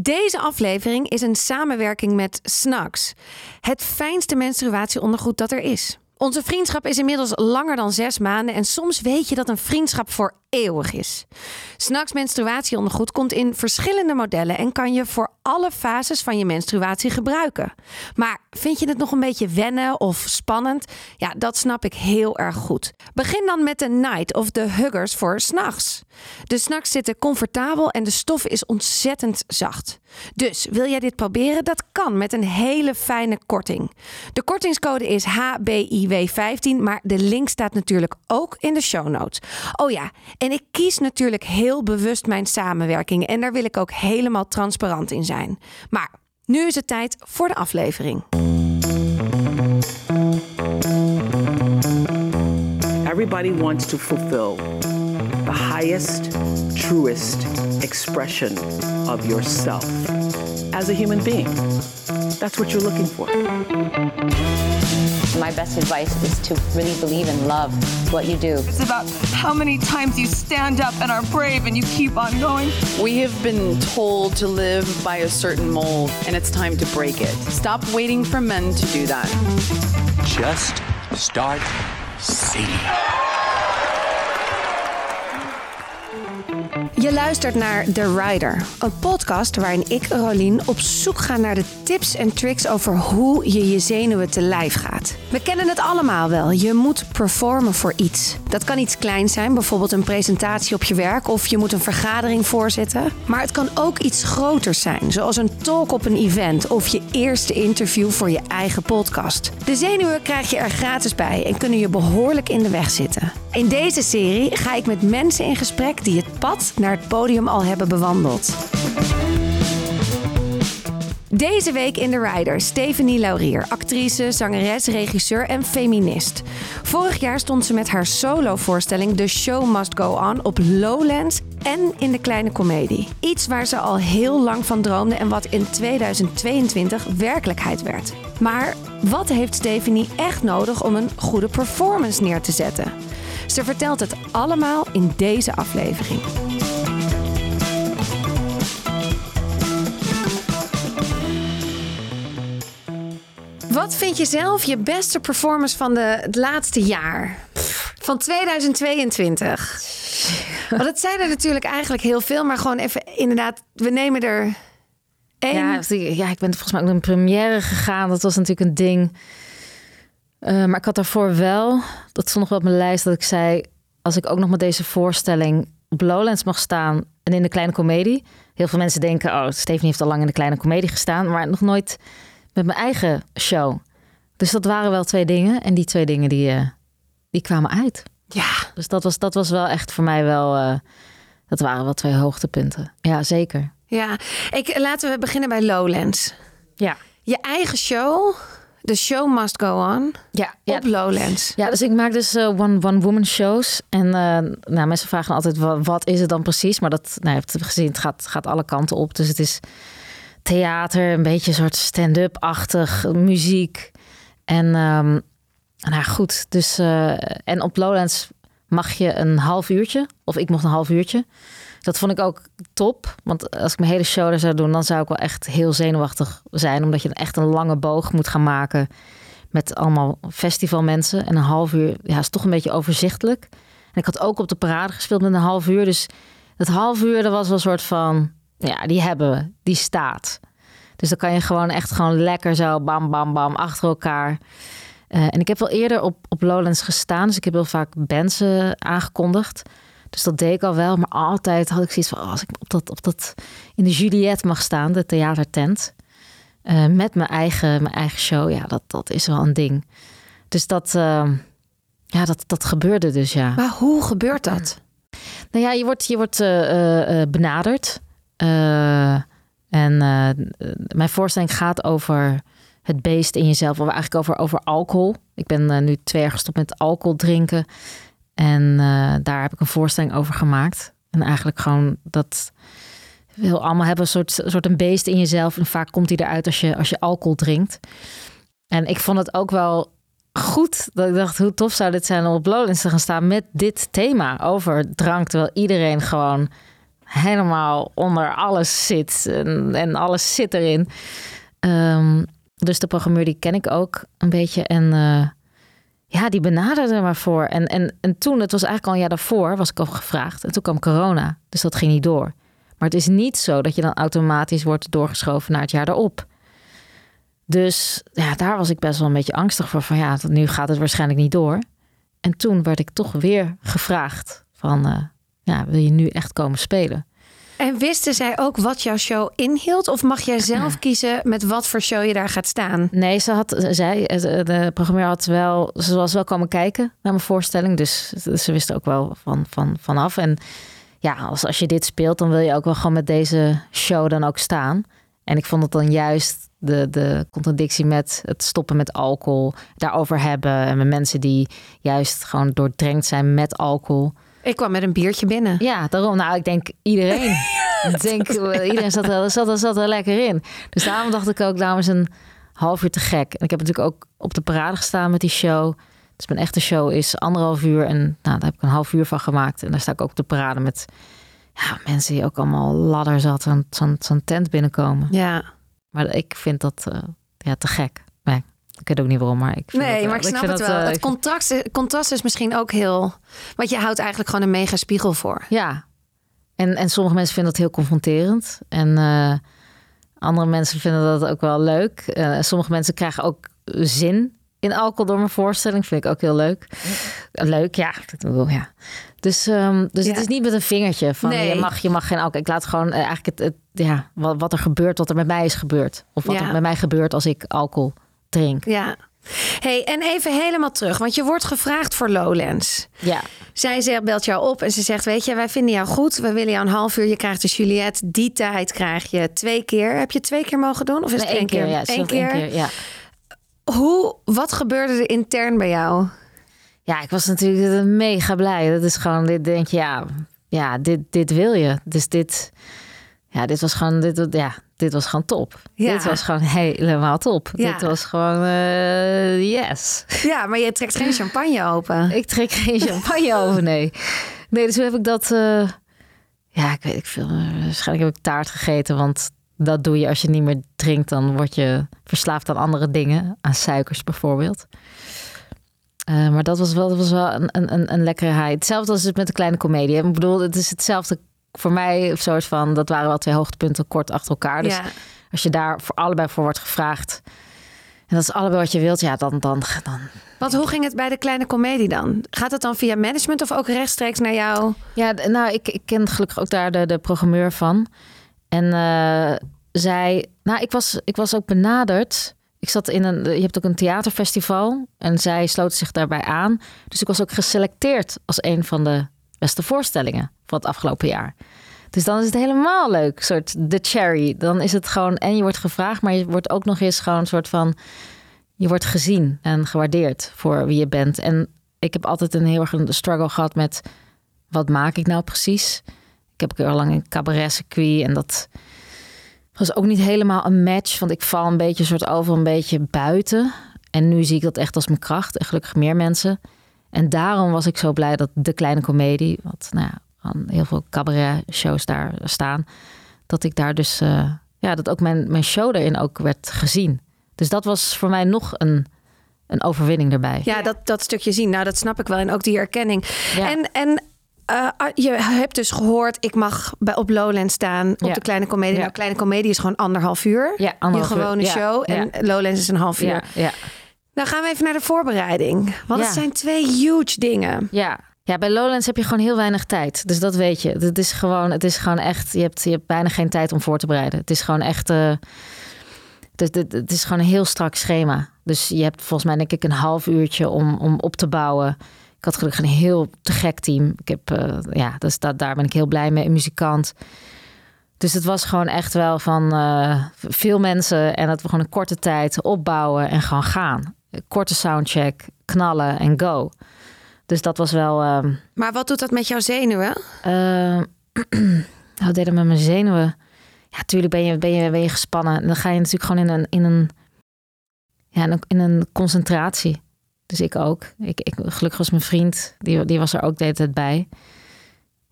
Deze aflevering is een samenwerking met Snacks, het fijnste menstruatieondergoed dat er is. Onze vriendschap is inmiddels langer dan zes maanden en soms weet je dat een vriendschap voor eeuwig is. Snacks menstruatieondergoed komt in verschillende modellen en kan je voor alle fases van je menstruatie gebruiken. Maar vind je het nog een beetje wennen of spannend? Ja, dat snap ik heel erg goed. Begin dan met de Night of the Huggers voor s'nachts. De snacks zitten comfortabel en de stof is ontzettend zacht. Dus wil jij dit proberen? Dat kan met een hele fijne korting. De kortingscode is HBIW15, maar de link staat natuurlijk ook in de show notes. Oh ja, en ik kies natuurlijk heel bewust mijn samenwerking en daar wil ik ook helemaal transparant in zijn. Maar nu is het tijd voor de aflevering. Everybody wants to fulfill the highest, truest expression of yourself as a human being. That's what you're looking for. My best advice is to really believe and love what you do. It's about how many times you stand up and are brave and you keep on going. We have been told to live by a certain mold, and it's time to break it. Stop waiting for men to do that. Just start singing. Je luistert naar The Rider, een podcast waarin ik, Rolien, op zoek ga naar de tips en tricks over hoe je je zenuwen te lijf gaat. We kennen het allemaal wel. Je moet performen voor iets. Dat kan iets kleins zijn, bijvoorbeeld een presentatie op je werk of je moet een vergadering voorzitten. Maar het kan ook iets groters zijn, zoals een talk op een event of je eerste interview voor je eigen podcast. De zenuwen krijg je er gratis bij en kunnen je behoorlijk in de weg zitten. In deze serie ga ik met mensen in gesprek die het pad naar het podium al hebben bewandeld. Deze week in The Rider Stephanie Laurier, actrice, zangeres, regisseur en feminist. Vorig jaar stond ze met haar solovoorstelling The Show Must Go On op Lowlands en in de kleine komedie. Iets waar ze al heel lang van droomde en wat in 2022 werkelijkheid werd. Maar wat heeft Stephanie echt nodig om een goede performance neer te zetten? Ze vertelt het allemaal in deze aflevering. Wat vind je zelf je beste performance van de, het laatste jaar? Van 2022. Want het zijn er natuurlijk eigenlijk heel veel, maar gewoon even inderdaad, we nemen er één. Ja, ja, ik ben volgens mij ook naar een première gegaan. Dat was natuurlijk een ding. Uh, maar ik had daarvoor wel, dat stond nog wel op mijn lijst, dat ik zei: als ik ook nog met deze voorstelling op Lowlands mag staan en in de kleine komedie. Heel veel mensen denken: oh, Steven heeft al lang in de kleine komedie gestaan, maar nog nooit met mijn eigen show. Dus dat waren wel twee dingen. En die twee dingen die, uh, die kwamen uit. Ja. Dus dat was, dat was wel echt voor mij wel. Uh, dat waren wel twee hoogtepunten. Ja, zeker. Ja, ik, laten we beginnen bij Lowlands. Ja. Je eigen show. The show must go on. Ja, op. Lowlands. Ja, dus ik maak dus uh, one, one woman shows. En uh, nou, mensen vragen altijd wat, wat is het dan precies? Maar dat, nou, je hebt gezien, het gaat, gaat alle kanten op. Dus het is theater, een beetje een soort stand-up-achtig muziek. En um, nou goed, dus uh, en op Lowlands mag je een half uurtje, of ik mocht een half uurtje. Dat vond ik ook top, want als ik mijn hele show er zou doen, dan zou ik wel echt heel zenuwachtig zijn, omdat je echt een lange boog moet gaan maken met allemaal festivalmensen. En een half uur, ja, is toch een beetje overzichtelijk. En ik had ook op de parade gespeeld met een half uur, dus dat half uur, dat was wel een soort van, ja, die hebben we, die staat. Dus dan kan je gewoon echt gewoon lekker zo bam, bam, bam achter elkaar. Uh, en ik heb wel eerder op, op Lowlands gestaan. Dus ik heb heel vaak bands uh, aangekondigd. Dus dat deed ik al wel. Maar altijd had ik zoiets van... Oh, als ik op dat, op dat in de Juliette mag staan, de theatertent... Uh, met mijn eigen, mijn eigen show, ja, dat, dat is wel een ding. Dus dat, ja, dat, dat gebeurde dus, ja. Maar hoe gebeurt dat? Nou ja, je wordt, je wordt benaderd... En mijn voorstelling gaat over het beest in jezelf, of eigenlijk over, over alcohol. Ik ben nu twee jaar gestopt met alcohol drinken. En uh, daar heb ik een voorstelling over gemaakt. En eigenlijk gewoon dat wil allemaal hebben een soort, soort een beest in jezelf. En vaak komt die eruit als je, als je alcohol drinkt. En ik vond het ook wel goed dat ik dacht, hoe tof zou dit zijn om op Lowlands te gaan staan met dit thema over drank. Terwijl iedereen gewoon helemaal onder alles zit. En, en alles zit erin. Ehm, dus de programmeur die ken ik ook een beetje. En eh, ja, die benaderde maar voor. En, en, en toen, het was eigenlijk al een jaar daarvoor, was ik al gevraagd. En toen kwam corona. Dus dat ging niet door. Maar het is niet zo dat je dan automatisch wordt doorgeschoven naar het jaar erop. Dus ja, daar was ik best wel een beetje angstig voor. Van ja, nu gaat het waarschijnlijk niet door. En toen werd ik toch weer gevraagd van... eh, ja, wil je nu echt komen spelen? En wisten zij ook wat jouw show inhield? Of mag jij zelf kiezen met wat voor show je daar gaat staan? Nee, ze had, zij, eh, de programmeur had wel, ze was wel komen kijken naar mijn voorstelling. Dus ze wisten ook wel van, van, vanaf. En ja, als, als je dit speelt, dan wil je ook wel gewoon met deze show dan ook staan. En ik vond het dan juist de, de contradictie met het stoppen met alcohol, daarover hebben. En met mensen die juist gewoon doordrenkt zijn met alcohol. Ik kwam met een biertje binnen. Ja, daarom. Nou, ik denk iedereen. ik denk, iedereen zat er, zat, er, zat er lekker in. Dus daarom dacht ik ook, daarom is een half uur te gek. En ik heb natuurlijk ook op de parade gestaan met die show. Dus mijn echte show is anderhalf uur. En nou, daar heb ik een half uur van gemaakt. En daar sta ik ook op de parade met ja, mensen die ook allemaal ladders had zo'n zo'n zo'n tent binnenkomen. Ja. Maar ik vind dat eh, ja, te gek. Ik weet ook niet waarom, maar ik vind Nee, dat, maar ik eh, snap het dat, wel. eh, het contrast, contrast is misschien ook heel... Want je houdt eigenlijk gewoon een mega spiegel voor. Ja, en, en sommige mensen vinden dat heel confronterend. En eh, andere mensen vinden dat ook wel leuk. Eh, sommige mensen krijgen ook zin in alcohol door mijn voorstelling. Vind ik ook heel leuk. Leuk, ja. Ja. Dus, ehm, dus Ja. het is niet met een vingertje van Nee. je, mag, je mag geen alcohol. Ik laat gewoon eh, eigenlijk het, het, ja, wat, wat er gebeurt, wat er met mij is gebeurd. Of wat Ja. er met mij gebeurt als ik alcohol drink. Ja. Hey, en even helemaal terug, want je wordt gevraagd voor Lowlands. Ja. Zij zegt, belt jou op en ze zegt: Weet je, wij vinden jou goed. We willen jou een half uur. Je krijgt de Juliette. Die tijd krijg je twee keer. Heb je twee keer mogen doen? Of is Nee, het één keer? Ja, Eén nog één keer, ja. Hoe, wat gebeurde er intern bij jou? Ja, ik was natuurlijk mega blij. Dat is gewoon, dit denk je, ja, ja dit, dit wil je. Dus dit, ja, dit was gewoon, dit, ja, dit was gewoon top. Ja. Dit was gewoon helemaal top. Ja. Dit was gewoon, eh, yes. Ja, maar je trekt geen champagne open. Ik trek geen champagne over, nee. Nee, dus hoe heb ik dat, eh, ja, ik weet ik veel. Waarschijnlijk heb ik taart gegeten, want dat doe je als je niet meer drinkt. Dan word je verslaafd aan andere dingen, aan suikers bijvoorbeeld. Eh, maar dat was wel, dat was wel een, een, een, high. Hetzelfde als het met de kleine komedie. Ik bedoel, het is hetzelfde voor mij. Of soort van, dat waren wel twee hoogtepunten kort achter elkaar. Dus ja. als je daar voor allebei voor wordt gevraagd. En dat is allebei wat je wilt, ja, dan, dan, dan Want hoe ging het bij de kleine komedie dan? Gaat het dan via management of ook rechtstreeks naar jou? Ja, nou, ik, ik ken gelukkig ook daar de, de programmeur van. En eh, zij, nou, ik was, ik was ook benaderd. Ik zat in een, je hebt ook een theaterfestival en zij sloot zich daarbij aan. Dus ik was ook geselecteerd als een van de beste voorstellingen van het afgelopen jaar. Dus dan is het helemaal leuk, soort de cherry. Dan is het gewoon, en je wordt gevraagd, maar je wordt ook nog eens gewoon een soort van, je wordt gezien en gewaardeerd voor wie je bent. En ik heb altijd een heel erg een struggle gehad met wat maak ik nou precies? Ik heb heel lang een cabaret circuit en dat was ook niet helemaal een match, want ik val een beetje soort over een beetje buiten. En nu zie ik dat echt als mijn kracht en gelukkig meer mensen. En daarom was ik zo blij dat de kleine komedie, wat nou ja, aan heel veel cabaret shows daar staan, dat ik daar dus eh, ja, dat ook mijn, mijn show erin ook werd gezien. Dus dat was voor mij nog een, een overwinning erbij. Ja, Dat, dat stukje zien. Nou, dat snap ik wel. En ook die erkenning. Ja. En, en eh, je hebt dus gehoord, ik mag bij, op Lowlands staan op Ja. de kleine komedie. Ja. Nou, kleine komedie is gewoon anderhalf uur. Ja, anderhalf je gewone show. En. Lowlands is een half uur. ja, Nou gaan we even naar de voorbereiding. Want Ja. het zijn twee huge dingen. Ja. ja, bij Lowlands heb je gewoon heel weinig tijd. Dus dat weet je. Het is gewoon, het is gewoon echt, je hebt, je hebt bijna geen tijd om voor te bereiden. Het is gewoon echt, eh, het, is, het, het is gewoon een heel strak schema. Dus je hebt volgens mij denk ik een half uurtje om, om op te bouwen. Ik had gelukkig een heel te gek team. Ik heb, eh, ja, dus dat, daar ben ik heel blij mee. Een muzikant. Dus het was gewoon echt wel van eh, veel mensen en dat we gewoon een korte tijd opbouwen en gewoon gaan. Korte soundcheck, knallen en go. Dus dat was wel. ehm Maar wat doet dat met jouw zenuwen? eh, wat deed dat met mijn zenuwen? Ja, tuurlijk ben je, ben je, ben je gespannen. En dan ga je natuurlijk gewoon in een, in een, ja, in een, in een concentratie. Dus ik ook. Ik, ik, gelukkig was mijn vriend, die, die was er ook de hele tijd bij.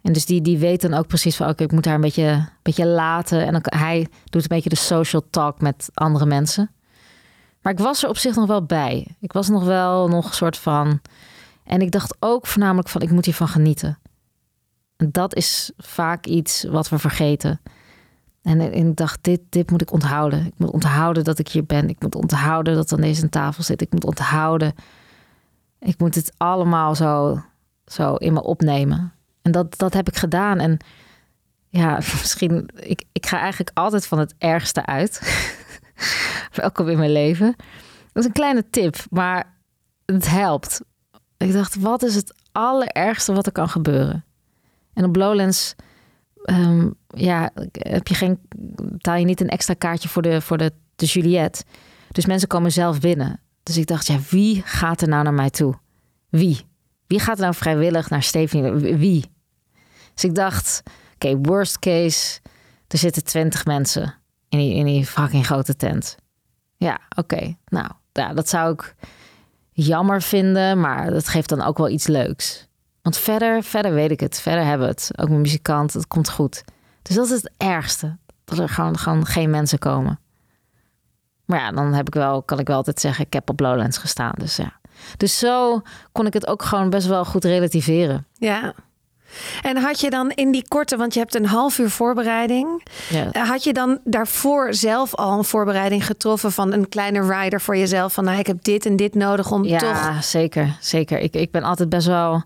En dus die, die weet dan ook precies van... oké, ik moet haar een beetje, beetje laten. En dan, hij doet een beetje de social talk met andere mensen. Maar ik was er op zich nog wel bij. Ik was nog wel nog een soort van... En ik dacht ook voornamelijk van... ik moet hiervan genieten. En dat is vaak iets wat we vergeten. En, ik dacht, dit, dit moet ik onthouden. Ik moet onthouden dat ik hier ben. Ik moet onthouden dat aan deze tafel zit. Ik moet onthouden. Ik moet het allemaal zo, zo in me opnemen. En dat, dat heb ik gedaan. En ja, misschien, ik, ik ga eigenlijk altijd van het ergste uit. Welkom in mijn leven. Dat is een kleine tip, maar het helpt. Ik dacht, wat is het allerergste wat er kan gebeuren? En op Lowlands ehm, ja, heb je geen, betaal je niet een extra kaartje voor de, voor de, de Juliette. Dus mensen komen zelf binnen. Dus ik dacht, ja, wie gaat er nou naar mij toe? Wie? Wie gaat er nou vrijwillig naar Stephanie? Wie? Dus ik dacht, oké, worst case, er zitten twintig mensen in die, in die fucking grote tent. Ja, oké. Nou, ja, dat zou ik jammer vinden, maar dat geeft dan ook wel iets leuks. Want verder, verder weet ik het. Verder hebben we het. Ook mijn muzikant, het komt goed. Dus dat is het ergste. Dat er gewoon, gewoon geen mensen komen. Maar ja, dan heb ik wel, kan ik wel altijd zeggen, ik heb op Lowlands gestaan. Dus ja. Dus zo kon ik het ook gewoon best wel goed relativeren. Ja. En had je dan in die korte, want je hebt een half uur voorbereiding. Ja. Had je dan daarvoor zelf al een voorbereiding getroffen van een kleine rider voor jezelf? Van nou, ik heb dit en dit nodig om Ja, toch. zeker. Zeker. Ik, ik ben altijd best wel.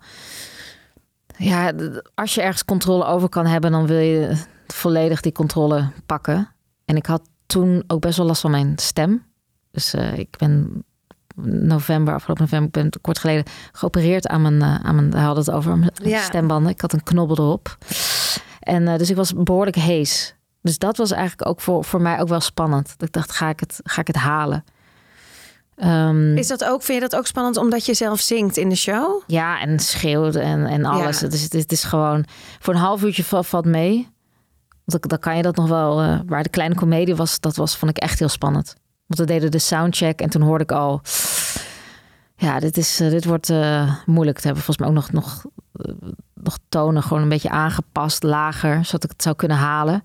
Ja, als je ergens controle over kan hebben, dan wil je volledig die controle pakken. En ik had toen ook best wel last van mijn stem. Dus eh, ik ben november, afgelopen november, ik ben kort geleden geopereerd aan mijn, eh, aan mijn, we hadden het over mijn Ja. stembanden. Ik had een knobbel erop. En eh, dus ik was behoorlijk hees. Dus dat was eigenlijk ook voor, voor mij ook wel spannend. Dat ik dacht, ga ik het, ga ik het halen? Ehm, Is dat ook, vind je dat ook spannend omdat je zelf zingt in de show? Ja, en schreeuwt en, en alles. Ja. Het, is, het is gewoon voor een half uurtje val- valt mee. Want dan, kan je dat nog wel. eh, waar de kleine komedie was, dat was, vond ik echt heel spannend. Want we deden de soundcheck en toen hoorde ik al. Ja, dit, is, eh, dit wordt eh, moeilijk te hebben. Volgens mij ook nog, nog, eh, nog tonen gewoon een beetje aangepast, lager, zodat ik het zou kunnen halen.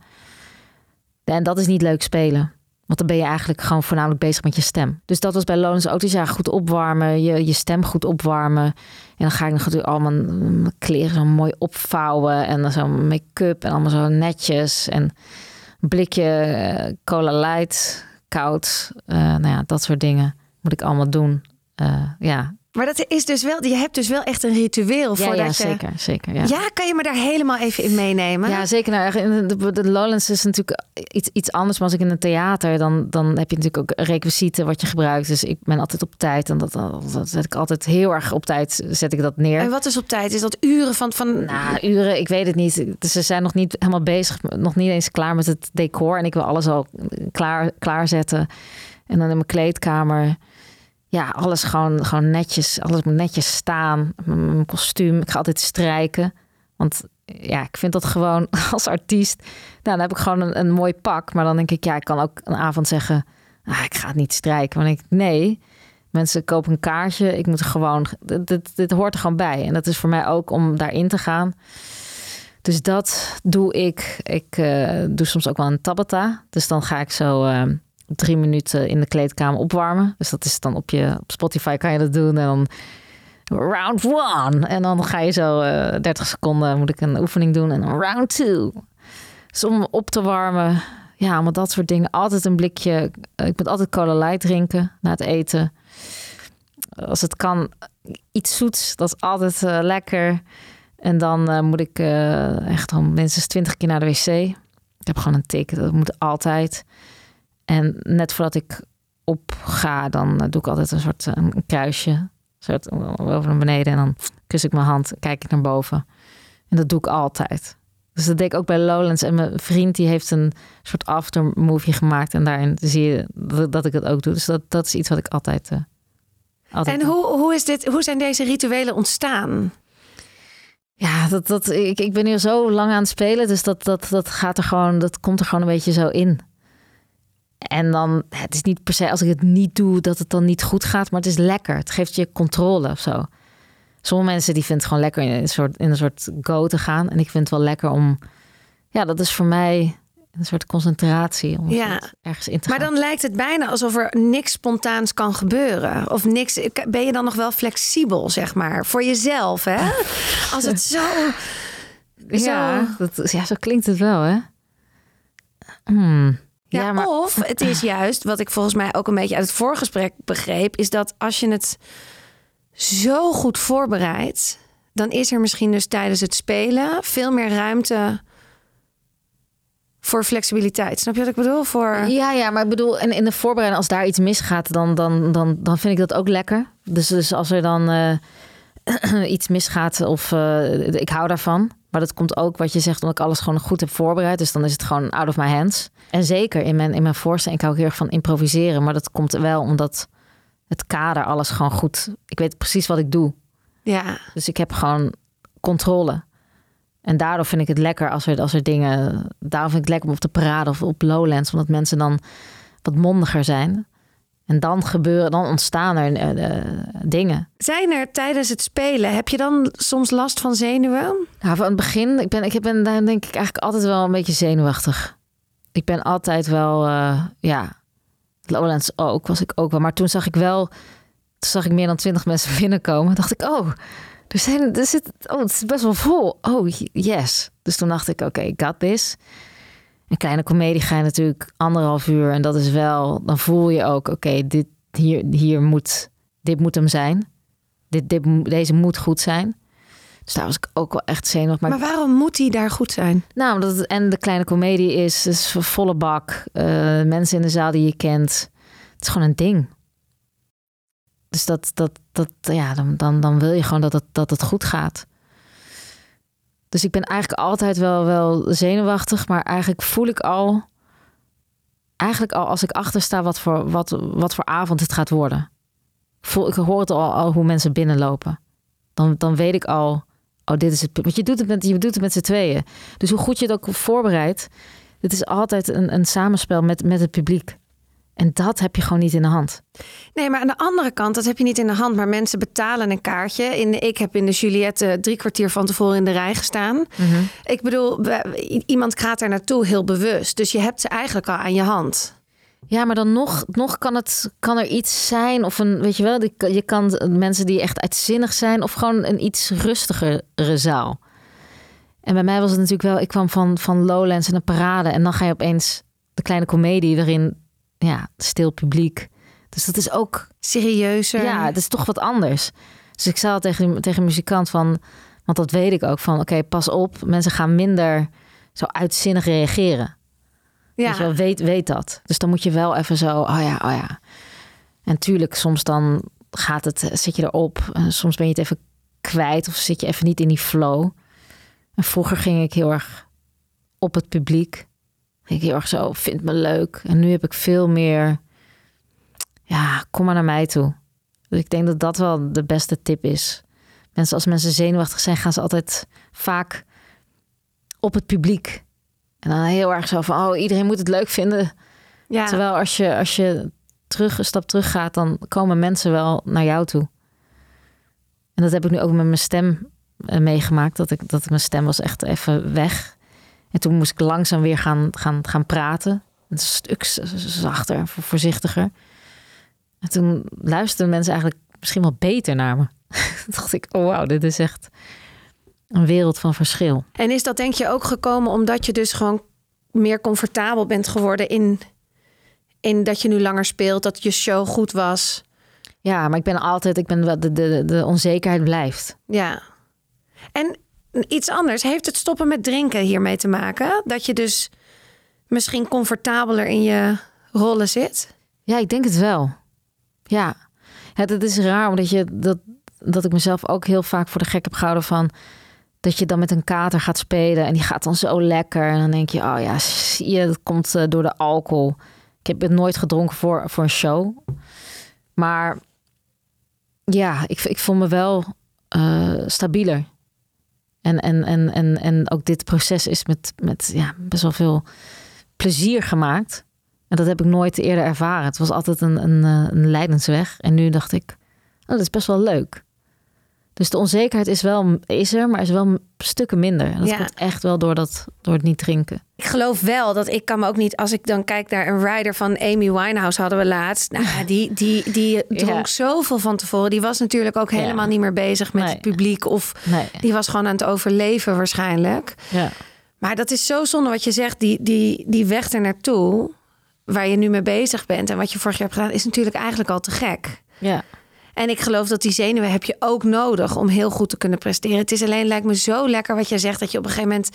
En dat is niet leuk spelen. Want dan ben je eigenlijk gewoon voornamelijk bezig met je stem. Dus dat was bij Lonens ook. Dus ja, goed opwarmen, je, je stem goed opwarmen. En dan ga ik natuurlijk allemaal mijn kleren zo mooi opvouwen. En dan zo make-up en allemaal zo netjes. En blikje cola light, Eh, nou ja, dat soort dingen moet ik allemaal doen. Eh, ja. Maar dat is dus wel, je hebt dus wel echt een ritueel Ja, voordat ja, je. zeker, zeker. Ja. Ja, kan je me daar helemaal even in meenemen? Ja, zeker. Nou, de, de Lowlands is natuurlijk iets, iets anders. Maar als ik in een theater, dan, dan heb je natuurlijk ook requisieten wat je gebruikt. Dus ik ben altijd op tijd. En dat, dat zet ik altijd heel erg op tijd, zet ik dat neer. En wat is op tijd? Is dat uren van. van... Nou, uren, ik weet het niet. Dus ze zijn nog niet helemaal bezig, nog niet eens klaar met het decor. En ik wil alles al klaar, klaarzetten. En dan in mijn kleedkamer. Ja, alles gewoon, gewoon netjes. Alles moet netjes staan. Mijn kostuum. Ik ga altijd strijken. Want ja, ik vind dat gewoon als artiest. Nou, dan heb ik gewoon een, een mooi pak. Maar dan denk ik, ja, ik kan ook een avond zeggen. Ah, ik ga het niet strijken. Maar ik, nee. Mensen kopen een kaartje. Ik moet gewoon. Dit, dit, hoort er gewoon bij. En dat is voor mij ook om daarin te gaan. Dus dat doe ik. Ik eh, doe soms ook wel een tabata. Dus dan ga ik zo eh, drie minuten in de kleedkamer opwarmen. Dus dat is dan op je op Spotify kan je dat doen. En dan round one. En dan ga je zo eh 30 seconden moet ik een oefening doen. En dan round two. Dus om op te warmen. Ja, allemaal dat soort dingen. Altijd een blikje. eh, Ik moet altijd cola light drinken na het eten. Als het kan, iets zoets. Dat is altijd eh, lekker. En dan moet ik echt al minstens twintig keer naar de wc. Ik heb gewoon een tik, dat moet altijd. En net voordat ik opga, dan eh, doe ik altijd een soort eh, een kruisje. Een soort over naar beneden. En dan kus ik mijn hand, kijk ik naar boven. En dat doe ik altijd. Dus dat deed ik ook bij Lowlands. En mijn vriend die heeft een soort aftermovie gemaakt. En daarin zie je dat- dat ik het ook doe. Dus dat, dat is iets wat ik altijd... eh, altijd En hoe, hoe, is dit, hoe zijn deze rituelen ontstaan? Ja, dat, dat, ik, ik ben hier zo lang aan het spelen, dus dat, dat, dat gaat er gewoon, dat komt er gewoon een beetje zo in. En dan, het is niet per se als ik het niet doe, dat het dan niet goed gaat, maar het is lekker. Het geeft je controle of zo. Sommige mensen die vinden het gewoon lekker in een soort, in een soort go te gaan. En ik vind het wel lekker om... Ja, dat is voor mij een soort concentratie. Om Ja. ergens in te Maar gaan. dan lijkt het bijna alsof er niks spontaans kan gebeuren. Of niks. Ben je dan nog wel flexibel, zeg maar, voor jezelf, hè? Als het zo. ja, zo- dat, ja, zo klinkt het wel, hè? Hmm. Ja, Ja, maar Of het is juist, wat ik volgens mij ook een beetje uit het voorgesprek begreep, is dat als je het zo goed voorbereidt, dan is er misschien dus tijdens het spelen veel meer ruimte voor flexibiliteit. Snap je wat ik bedoel? Voor... Ja, ja, maar ik bedoel, en in de voorbereiding, als daar iets misgaat, dan, dan, dan, dan vind ik dat ook lekker. Dus, dus als er dan eh, iets misgaat, of eh, ik hou daarvan. Maar dat komt ook, wat je zegt, omdat ik alles gewoon goed heb voorbereid. Dus dan is het gewoon out of my hands. En zeker in mijn, in mijn voorstelling, ik hou heel erg van improviseren. Maar dat komt wel omdat het kader, alles gewoon goed. Ik weet precies wat ik doe. Ja. Dus ik heb gewoon controle. En daardoor vind ik het lekker als er, als er dingen. Daarom vind ik het lekker om op de parade of op Lowlands, omdat mensen dan wat mondiger zijn. En dan gebeuren, dan ontstaan er eh, eh, dingen. Zijn er tijdens het spelen, heb je dan soms last van zenuwen? Nou, van het begin, ik ben, ik ben daar denk ik eigenlijk altijd wel een beetje zenuwachtig. Ik ben altijd wel, eh, ja, Lowlands ook, was ik ook wel. Maar toen zag ik wel, toen zag ik meer dan twintig mensen binnenkomen. dacht ik, oh, er, zijn, er zit, oh, het is best wel vol. Oh, yes. Dus toen dacht ik, oké, ik got this. Een kleine komedie ga je natuurlijk anderhalf uur. En dat is wel, dan voel je ook, oké, dit hier, hier moet, dit moet hem zijn. Dit, dit, deze moet goed zijn. Dus daar was ik ook wel echt zenuwachtig. Maar, Maar waarom moet die daar goed zijn? nou, omdat het en de kleine komedie is, volle bak. eh, mensen in de zaal die je kent. Het is gewoon een ding. Dus dat, dat, dat ja, dan, dan, dan wil je gewoon dat het, dat het goed gaat. Dus ik ben eigenlijk altijd wel, wel zenuwachtig, maar eigenlijk voel ik al, eigenlijk al als ik achter sta wat voor, wat, wat voor avond het gaat worden. Voel, ik hoor het al, al hoe mensen binnenlopen. Dan, dan weet ik al, oh, dit is het. Want je doet het met, je doet het met z'n tweeën. Dus hoe goed je het ook voorbereidt, het is altijd een, een samenspel met, met het publiek. En dat heb je gewoon niet in de hand. Nee, maar aan de andere kant, dat heb je niet in de hand. Maar mensen betalen een kaartje. In de, ik heb in de Juliette drie kwartier van tevoren in de rij gestaan. Ik bedoel, iemand gaat daar naartoe heel bewust. Dus je hebt ze eigenlijk al aan je hand. Ja, maar dan nog, nog kan, het, kan er iets zijn. Of een, weet je wel, die- je kan mensen die echt uitzinnig zijn. Of gewoon een iets rustigere zaal. En bij mij was het natuurlijk wel, ik kwam van, van Lowlands en een parade. En dan ga je opeens de kleine komedie waarin, ja, stil publiek. Dus dat is ook, Serieuzer. ja, het is toch wat anders. Dus ik zei al tegen, tegen een muzikant van, want dat weet ik ook van, oké, pas op, mensen gaan minder zo uitzinnig reageren. ja. Weet, je wel, weet, weet dat. Dus dan moet je wel even zo, oh ja, oh ja. En tuurlijk, soms dan gaat het, zit je erop. En soms ben je het even kwijt of zit je even niet in die flow. En vroeger ging ik heel erg op het publiek. Ik heel erg zo, vind me leuk. En nu heb ik veel meer, ja, kom maar naar mij toe. Dus ik denk dat dat wel de beste tip is. Mensen, als mensen zenuwachtig zijn, gaan ze altijd vaak op het publiek. En dan heel erg zo van, oh, iedereen moet het leuk vinden. ja. Terwijl als je, als je terug, een stap terug gaat, dan komen mensen wel naar jou toe. En dat heb ik nu ook met mijn stem eh, meegemaakt. Dat, ik, dat mijn stem was echt even weg. En toen moest ik langzaam weer gaan, gaan, gaan praten. Een stuk zachter, vo- voorzichtiger. En toen luisterden mensen eigenlijk misschien wel beter naar me. toen dacht ik, oh wauw, dit is echt een wereld van verschil. En is dat denk je ook gekomen omdat je dus gewoon meer comfortabel bent geworden in, in dat je nu langer speelt, dat je show goed was? Ja, maar ik ben altijd, ik ben wel, de, de, de onzekerheid blijft. Ja. En iets anders, heeft het stoppen met drinken hiermee te maken? Dat je dus misschien comfortabeler in je rollen zit? Ja, ik denk het wel. Ja. Het, is raar omdat je dat, dat ik mezelf ook heel vaak voor de gek heb gehouden van dat je dan met een kater gaat spelen en die gaat dan zo lekker en dan denk je, oh ja, zie je, komt eh, door de alcohol. Ik heb het nooit gedronken voor, voor een show, maar ja, ik, ik voel me wel eh, stabieler. En, en, en, en, en ook dit proces is met, met ja, best wel veel plezier gemaakt. En dat heb ik nooit eerder ervaren. Het was altijd een, een, eh, een leidensweg. En nu dacht ik, oh, dat is best wel leuk. Dus de onzekerheid is, wel, is er, maar is wel stukken minder. En dat Ja. komt echt wel door, dat, door het niet drinken. Ik geloof wel dat ik kan me ook niet, als ik dan kijk naar een rider van Amy Winehouse hadden we laatst. Nou, die, die, die dronk Ja. zoveel van tevoren. Die was natuurlijk ook Ja. helemaal niet meer bezig met Nee. het publiek. Of Nee. die was gewoon aan het overleven waarschijnlijk. Ja. Maar dat is zo zonde wat je zegt. Die, die, die weg er naartoe, waar je nu mee bezig bent en wat je vorig jaar hebt gedaan, is natuurlijk eigenlijk al te gek. Ja. En ik geloof dat die zenuwen heb je ook nodig om heel goed te kunnen presteren. Het is alleen lijkt me zo lekker wat jij zegt dat je op een gegeven moment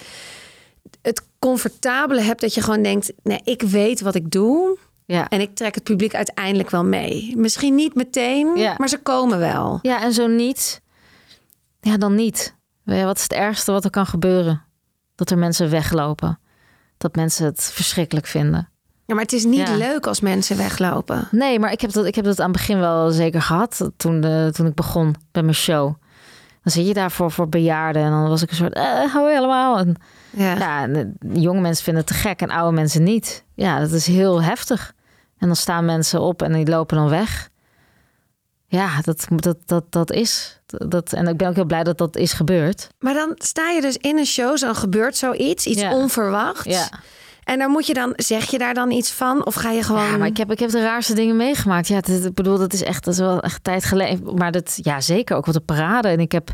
het comfortabele hebt dat je gewoon denkt, nee, ik weet wat ik doe Ja. en ik trek het publiek uiteindelijk wel mee. Misschien niet meteen, Ja. maar ze komen wel. ja, en zo niet. Ja, dan niet. Je, Wat is het ergste wat er kan gebeuren? Dat er mensen weglopen. Dat mensen het verschrikkelijk vinden. Ja, maar het is niet Ja. leuk als mensen weglopen. Nee, maar ik heb dat, ik heb dat aan het begin wel zeker gehad. Toen, de, toen ik begon bij mijn show. Dan zit je daar voor, voor bejaarden. En dan was ik een soort, eh, hou helemaal. En, Ja. ja, en jonge mensen vinden het te gek en oude mensen niet. Ja, dat is heel heftig. En dan staan mensen op en die lopen dan weg. Ja, dat, dat, dat, dat is. Dat, en ik ben ook heel blij dat dat is gebeurd. Maar dan sta je dus in een show, zo gebeurt zoiets, iets Ja. onverwachts. Ja. En dan moet je dan, zeg je daar dan iets van? Of ga je gewoon... Ja, maar ik heb, ik heb de raarste dingen meegemaakt. Ja, ik bedoel, dat is echt, dat is wel echt tijd geleden. Maar dat, ja, zeker ook wat de parade. En ik heb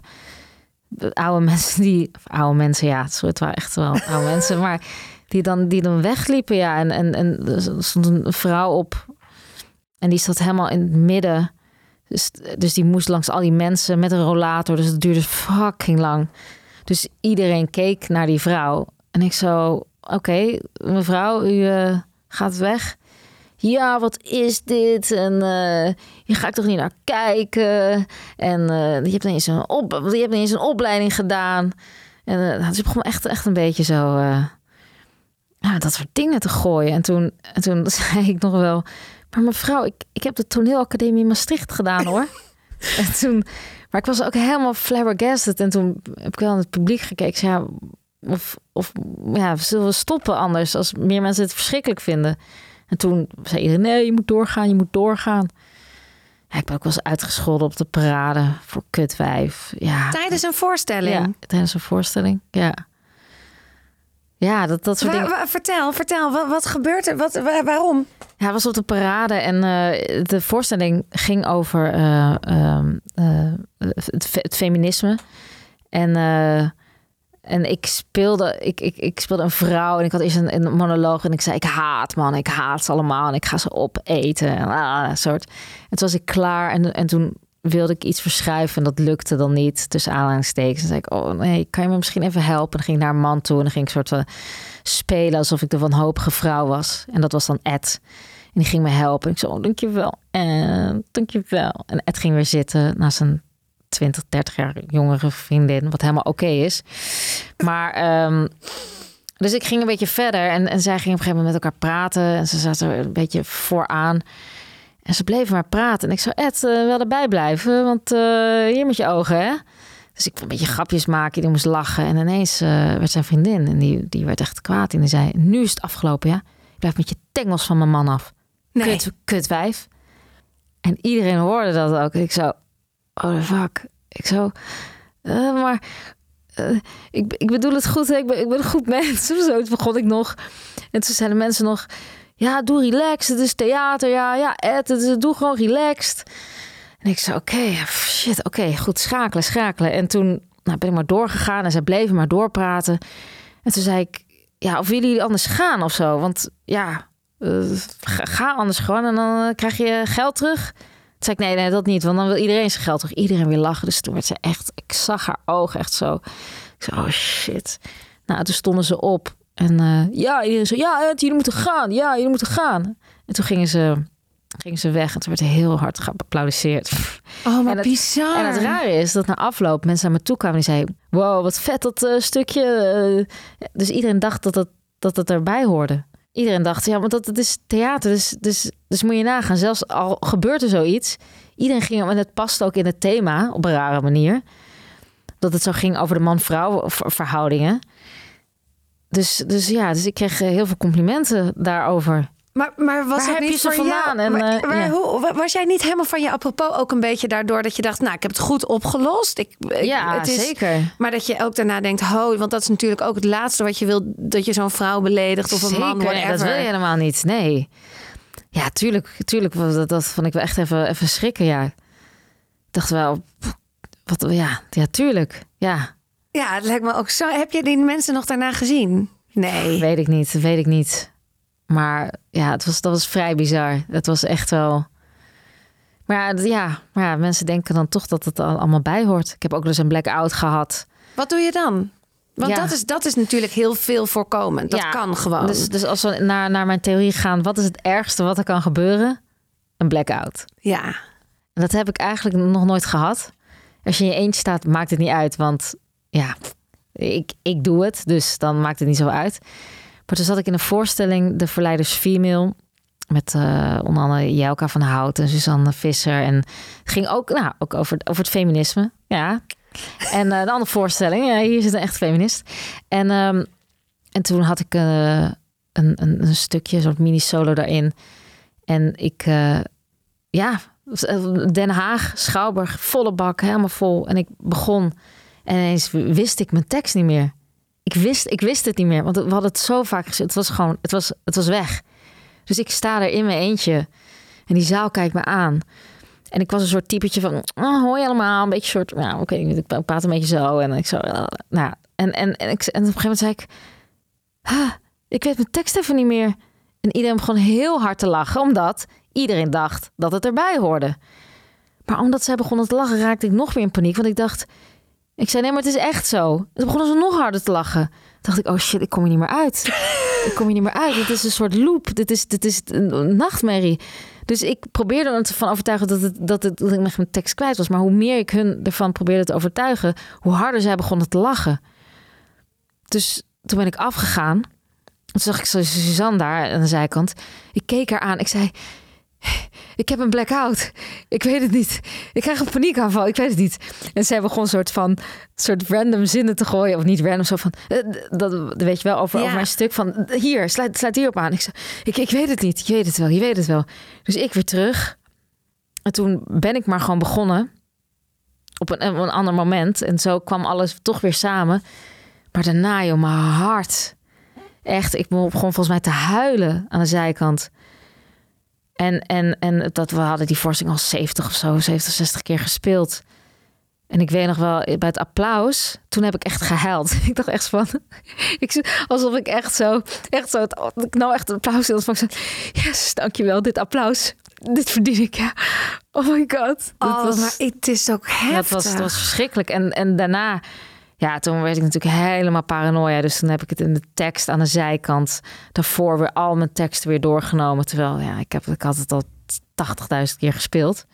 oude mensen die, oude mensen, ja, het waren echt wel oude mensen, maar die dan, die dan wegliepen, ja. En, en, en er stond een vrouw op en die zat helemaal in het midden. Dus, dus die moest langs al die mensen met een rollator. Dus het duurde fucking lang. Dus iedereen keek naar die vrouw. En ik zo, oké, mevrouw, u eh, gaat weg. Ja, wat is dit? En hier ga ik toch niet naar kijken. En eh, je, hebt niet eens een op, je hebt niet eens een opleiding gedaan. En dus ik begon echt, echt een beetje zo... ja, dat soort dingen te gooien. En toen, en toen zei ik nog wel... Maar mevrouw, ik, ik heb de toneelacademie in Maastricht gedaan hoor. en toen, maar ik was ook helemaal flabbergasted. En toen heb ik wel aan het publiek gekeken. Ik zei, ja, of, of ja, zullen we stoppen anders als meer mensen het verschrikkelijk vinden? En toen zei iedereen, nee, je moet doorgaan, je moet doorgaan. Ja, ik ben ook wel eens uitgescholden op de parade voor kutwijf. Ja, Tijdens een voorstelling. ja, tijdens een voorstelling. Ja, ja dat, dat soort dingen. vertel, vertel, wat, wat gebeurt er? Wat, wa- waarom? Ja, hij was op de parade en eh, de voorstelling ging over eh, ehm, eh, het, fe- het feminisme. En, en ik, speelde, ik, ik, ik speelde een vrouw en ik had eerst een, monoloog en ik zei: Ik haat man, ik haat ze allemaal en ik ga ze opeten. En ah, soort. En toen was ik klaar en, en toen wilde ik iets verschuiven en dat lukte dan niet. Tussen aanhalingstekens. En zei ik: Oh nee, kan je me misschien even helpen? En dan ging ik naar een man toe en dan ging ik soort van spelen alsof ik de wanhopige vrouw was. En dat was dan Ed. En die ging me helpen. Ik zei, oh, dankjewel. En dankjewel. En Ed ging weer zitten naast een 20, 30 jaar jongere vriendin. Wat helemaal oké is. Maar, ehm, dus ik ging een beetje verder. En, en zij ging op een gegeven moment met elkaar praten. En ze zaten er een beetje vooraan. En ze bleven maar praten. En ik zei, Ed, eh, wel erbij blijven. Want eh, hier met je ogen, hè. Dus ik een beetje grapjes maken. Die moest lachen. En ineens eh, werd zijn vriendin. En die, die werd echt kwaad. En die zei, nu is het afgelopen, ja. Blijf met je tengels van mijn man af. Nee. Kut, kutwijf. En iedereen hoorde dat ook. Ik zo, oh fuck. Ik zo, eh, maar eh, ik, ik bedoel het goed. Ik ben, ik ben een goed mens. Zo. Begon ik nog. En toen zeiden mensen nog, ja, doe relaxed. Het is theater. Ja, ja, Ed, het is, doe gewoon relaxed. En ik zei, oké, shit, oké, goed, schakelen, schakelen. En toen nou, ben ik maar doorgegaan en zij bleven maar doorpraten. En toen zei ik, ja, of jullie anders gaan of zo? Want ja, eh, ga, anders gewoon en dan eh, krijg je geld terug. Toen zei ik, nee, nee, dat niet, want dan wil iedereen zijn geld terug. Iedereen weer lachen. Dus toen werd ze echt, ik zag haar ogen echt zo. Ik zei, oh shit. Nou, toen stonden ze op. En eh, ja, iedereen zo, ja, Ed, jullie moeten gaan. Ja, jullie moeten gaan. En toen gingen ze, gingen ze weg en toen werd er heel hard geapplaudisseerd. Oh, maar En het- bizar. En het rare is dat na afloop mensen naar me toe kwamen die zeiden: Wow, wat vet dat eh, stukje. eh." dus iedereen dacht dat het, dat het erbij hoorde. Iedereen dacht, ja, want dat het is theater. Dus, dus, dus moet je nagaan, zelfs al gebeurt er zoiets. Iedereen ging, en het past ook in het thema op een rare manier. Dat het zo ging over de man-vrouw ver- verhoudingen. Dus, dus ja, dus ik kreeg eh, heel veel complimenten daarover. Maar, maar was Waar het niet jou? En, maar, eh, maar ja. hoe, wa- was jij niet helemaal van je apropos ook een beetje daardoor dat je dacht, nou, ik heb het goed opgelost? Ik, ik- Ja, het is, zeker. Maar dat je ook daarna denkt, ho, want dat is natuurlijk ook het laatste wat je wil, dat je zo'n vrouw beledigt of een man, whatever. dat wil je helemaal niet. Nee. Ja, tuurlijk, tuurlijk. Dat, dat vond ik wel echt even, even schrikken. Ja, ik dacht wel, wat, ja, ja, tuurlijk. Ja, Ja, het lijkt me ook zo. Heb je die mensen nog daarna gezien? Nee. weet ik niet, weet ik niet. Maar ja, het was, dat was vrij bizar. Het was echt wel. Maar ja, maar ja, mensen denken dan toch dat het al- allemaal bij hoort. Ik heb ook dus een blackout gehad. Wat doe je dan? Want Ja. dat, is, dat is natuurlijk heel veel voorkomend. Dat Ja, kan gewoon. Dus, dus als we naar, naar mijn theorie gaan, wat is het ergste wat er kan gebeuren? Een blackout. Ja. En dat heb ik eigenlijk nog nooit gehad. Als je in je eentje staat, maakt het niet uit. Want ja, ik, ik doe het. Dus dan maakt het niet zo uit. Maar toen zat ik in een voorstelling, De Verleiders Female. Met eh, onder andere Jelka van Hout en Suzanne Visser. En het ging ook, nou, ook over, over het feminisme. Ja. En eh, de andere voorstelling, ja, hier zit een echt feminist. En, ehm, en toen had ik eh, een, een, een stukje, soort mini-solo daarin. En ik, ja, Den Haag, Schouwburg, volle bak, helemaal vol. En ik begon en ineens wist ik mijn tekst niet meer. Ik wist, ik wist het niet meer, want we hadden het zo vaak gezien. Het was gewoon, het was, het was weg. Dus ik sta er in mijn eentje en die zaal kijkt me aan. En ik was een soort typetje van, oh, hoi allemaal, een beetje soort, ja, oké, ik praat een beetje zo. En ik zo, nou, en, en, en, ik, en op een gegeven moment zei ik, "Huh, ik weet mijn tekst even niet meer. En iedereen begon heel hard te lachen, omdat iedereen dacht dat het erbij hoorde. Maar omdat zij begonnen te lachen, raakte ik nog meer in paniek. Want ik dacht, ik zei nee, maar het is echt zo. Toen begonnen ze nog harder te lachen. Toen dacht ik, oh shit, ik kom hier niet meer uit. ik kom hier niet meer uit. Dit is een soort loop. Dit is, dit is een nachtmerrie. Dus ik probeerde hem ervan overtuigen dat, het, dat, het, dat ik mijn tekst kwijt was. Maar hoe meer ik hun ervan probeerde te overtuigen, hoe harder zij begonnen te lachen. Dus toen ben ik afgegaan. Toen zag ik Suzanne daar aan de zijkant. Ik keek haar aan. Ik zei, ik heb een blackout. Ik weet het niet. Ik krijg een paniekaanval. Ik weet het niet. En zij begon een soort van soort random zinnen te gooien. Of niet random, zo van... eh, Dat, dat weet je wel, over, Ja. over mijn stuk van... Hier, sluit, sluit hierop aan. Ik, zei, ik, ik weet het niet. Je weet het wel, je weet het wel. Dus ik weer terug. En toen ben ik maar gewoon begonnen. Op een, op een ander moment. En zo kwam alles toch weer samen. Maar daarna, joh, mijn hart. Echt, ik begon volgens mij te huilen aan de zijkant. En, en, en dat we hadden die voorstelling al 70 of zo, 70, 60 keer gespeeld. En ik weet nog wel, bij het applaus, toen heb ik echt gehuild. Ik dacht echt van, ik, alsof ik echt zo, echt zo, het, ik nou echt een applaus in ontvang. Yes, dankjewel, dit applaus, dit verdien ik, ja. Oh my god. Oh, was- maar het is ook heftig. ja, het was, het was verschrikkelijk. En, en daarna, ja, toen werd ik natuurlijk helemaal paranoia. Dus toen heb ik het in de tekst aan de zijkant daarvoor weer al mijn teksten weer doorgenomen. Terwijl, ja, ik, heb, ik had het al 80.000 keer gespeeld.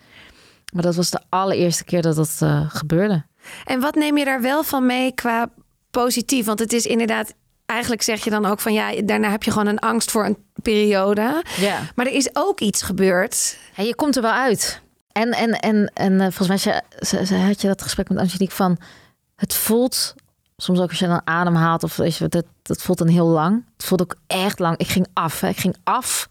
Maar dat was de allereerste keer dat dat eh, gebeurde. En wat neem je daar wel van mee qua positief? Want het is inderdaad, eigenlijk zeg je dan ook van ja, daarna heb je gewoon een angst voor een periode. Ja. Maar er is ook iets gebeurd. Ja, je komt er wel uit. En, en, en, en eh, volgens mij had je dat gesprek met Angelique van... Het voelt, soms ook als je dan adem haalt... of weet je, dat, dat voelt dan heel lang. Het voelt ook echt lang. Ik ging af. Hè. Ik ging af.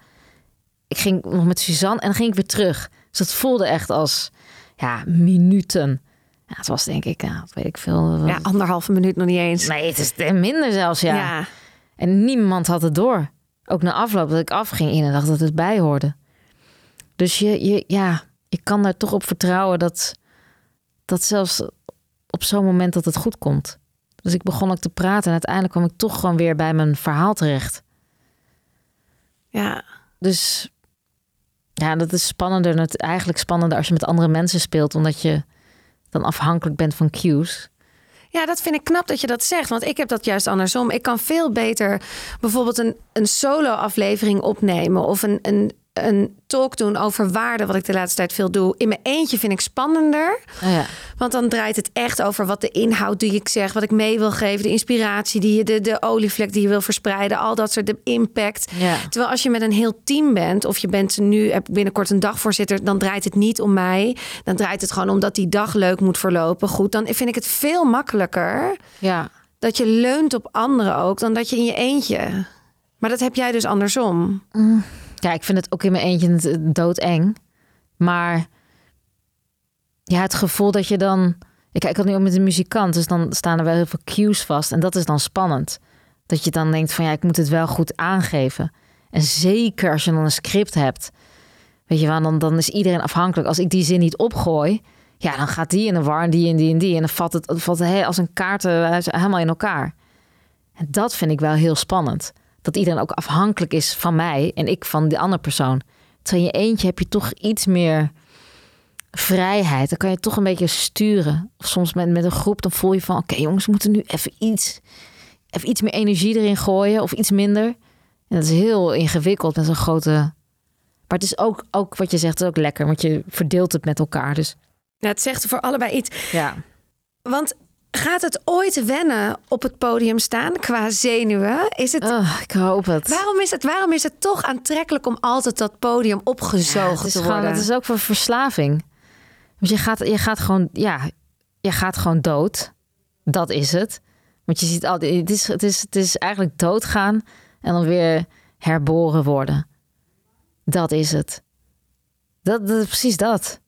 Ik ging nog met Suzanne en dan ging ik weer terug. Dus dat voelde echt als ja, minuten. Ja, het was denk ik, ja, dat weet ik veel. Ja, anderhalve minuut nog niet eens. Nee, het is minder zelfs, ja. ja. En niemand had het door. Ook na afloop dat ik afging in en dacht dat het bij hoorde. Dus je, je, ja, je kan daar toch op vertrouwen dat, dat zelfs op zo'n moment dat het goed komt. Dus ik begon ook te praten en uiteindelijk kwam ik toch gewoon weer bij mijn verhaal terecht. ja. Dus ja, dat is spannender. Het eigenlijk spannender als je met andere mensen speelt, omdat je dan afhankelijk bent van cues. Ja, dat vind ik knap dat je dat zegt. Want ik heb dat juist andersom. Ik kan veel beter bijvoorbeeld een, een solo-aflevering opnemen. Of een, een, een talk doen over waarde, wat ik de laatste tijd veel doe. In mijn eentje vind ik spannender. Oh ja. Want dan draait het echt over wat de inhoud die ik zeg, wat ik mee wil geven, de inspiratie die je, de, de olievlek die je wil verspreiden, al dat soort de impact. Ja. Terwijl als je met een heel team bent, of je bent nu binnenkort een dagvoorzitter, dan draait het niet om mij. Dan draait het gewoon omdat die dag leuk moet verlopen. Goed, dan vind ik het veel makkelijker ja. dat je leunt op anderen ook dan dat je in je eentje. Maar dat heb jij dus andersom. Ja, ik vind het ook in mijn eentje het doodeng. Maar ja, het gevoel dat je dan... Ik, ik had nu ook met een muzikant, dus dan staan er wel heel veel cues vast. En dat is dan spannend. Dat je dan denkt van ja, ik moet het wel goed aangeven. En zeker als je dan een script hebt. Weet je wel, dan, dan is iedereen afhankelijk. Als ik die zin niet opgooi, ja, dan gaat die in de war en die en die en die. En dan valt het, valt het he- als een kaart eh, helemaal in elkaar. En dat vind ik wel heel spannend. Dat iedereen ook afhankelijk is van mij en ik van die andere persoon. Terwijl in je eentje heb je toch iets meer vrijheid. Dan kan je toch een beetje sturen. Of soms met, met een groep, dan voel je van... oké jongens, we moeten nu even iets, even iets meer energie erin gooien of iets minder. En dat is heel ingewikkeld met zo'n grote... Maar het is ook, ook wat je zegt, is ook lekker. Want je verdeelt het met elkaar. Dus Ja, het zegt voor allebei iets. ja, Want gaat het ooit wennen op het podium staan qua zenuwen? Is het, oh, ik hoop het. waarom, is het, waarom is het toch aantrekkelijk om altijd dat podium opgezogen Ja, is te gewoon, worden? Het is ook voor verslaving. Want je gaat, je gaat gewoon, ja, je gaat gewoon dood. Dat is het. Want je ziet altijd, het is, het is, het is eigenlijk doodgaan en dan weer herboren worden. Dat is het. Dat, dat precies dat.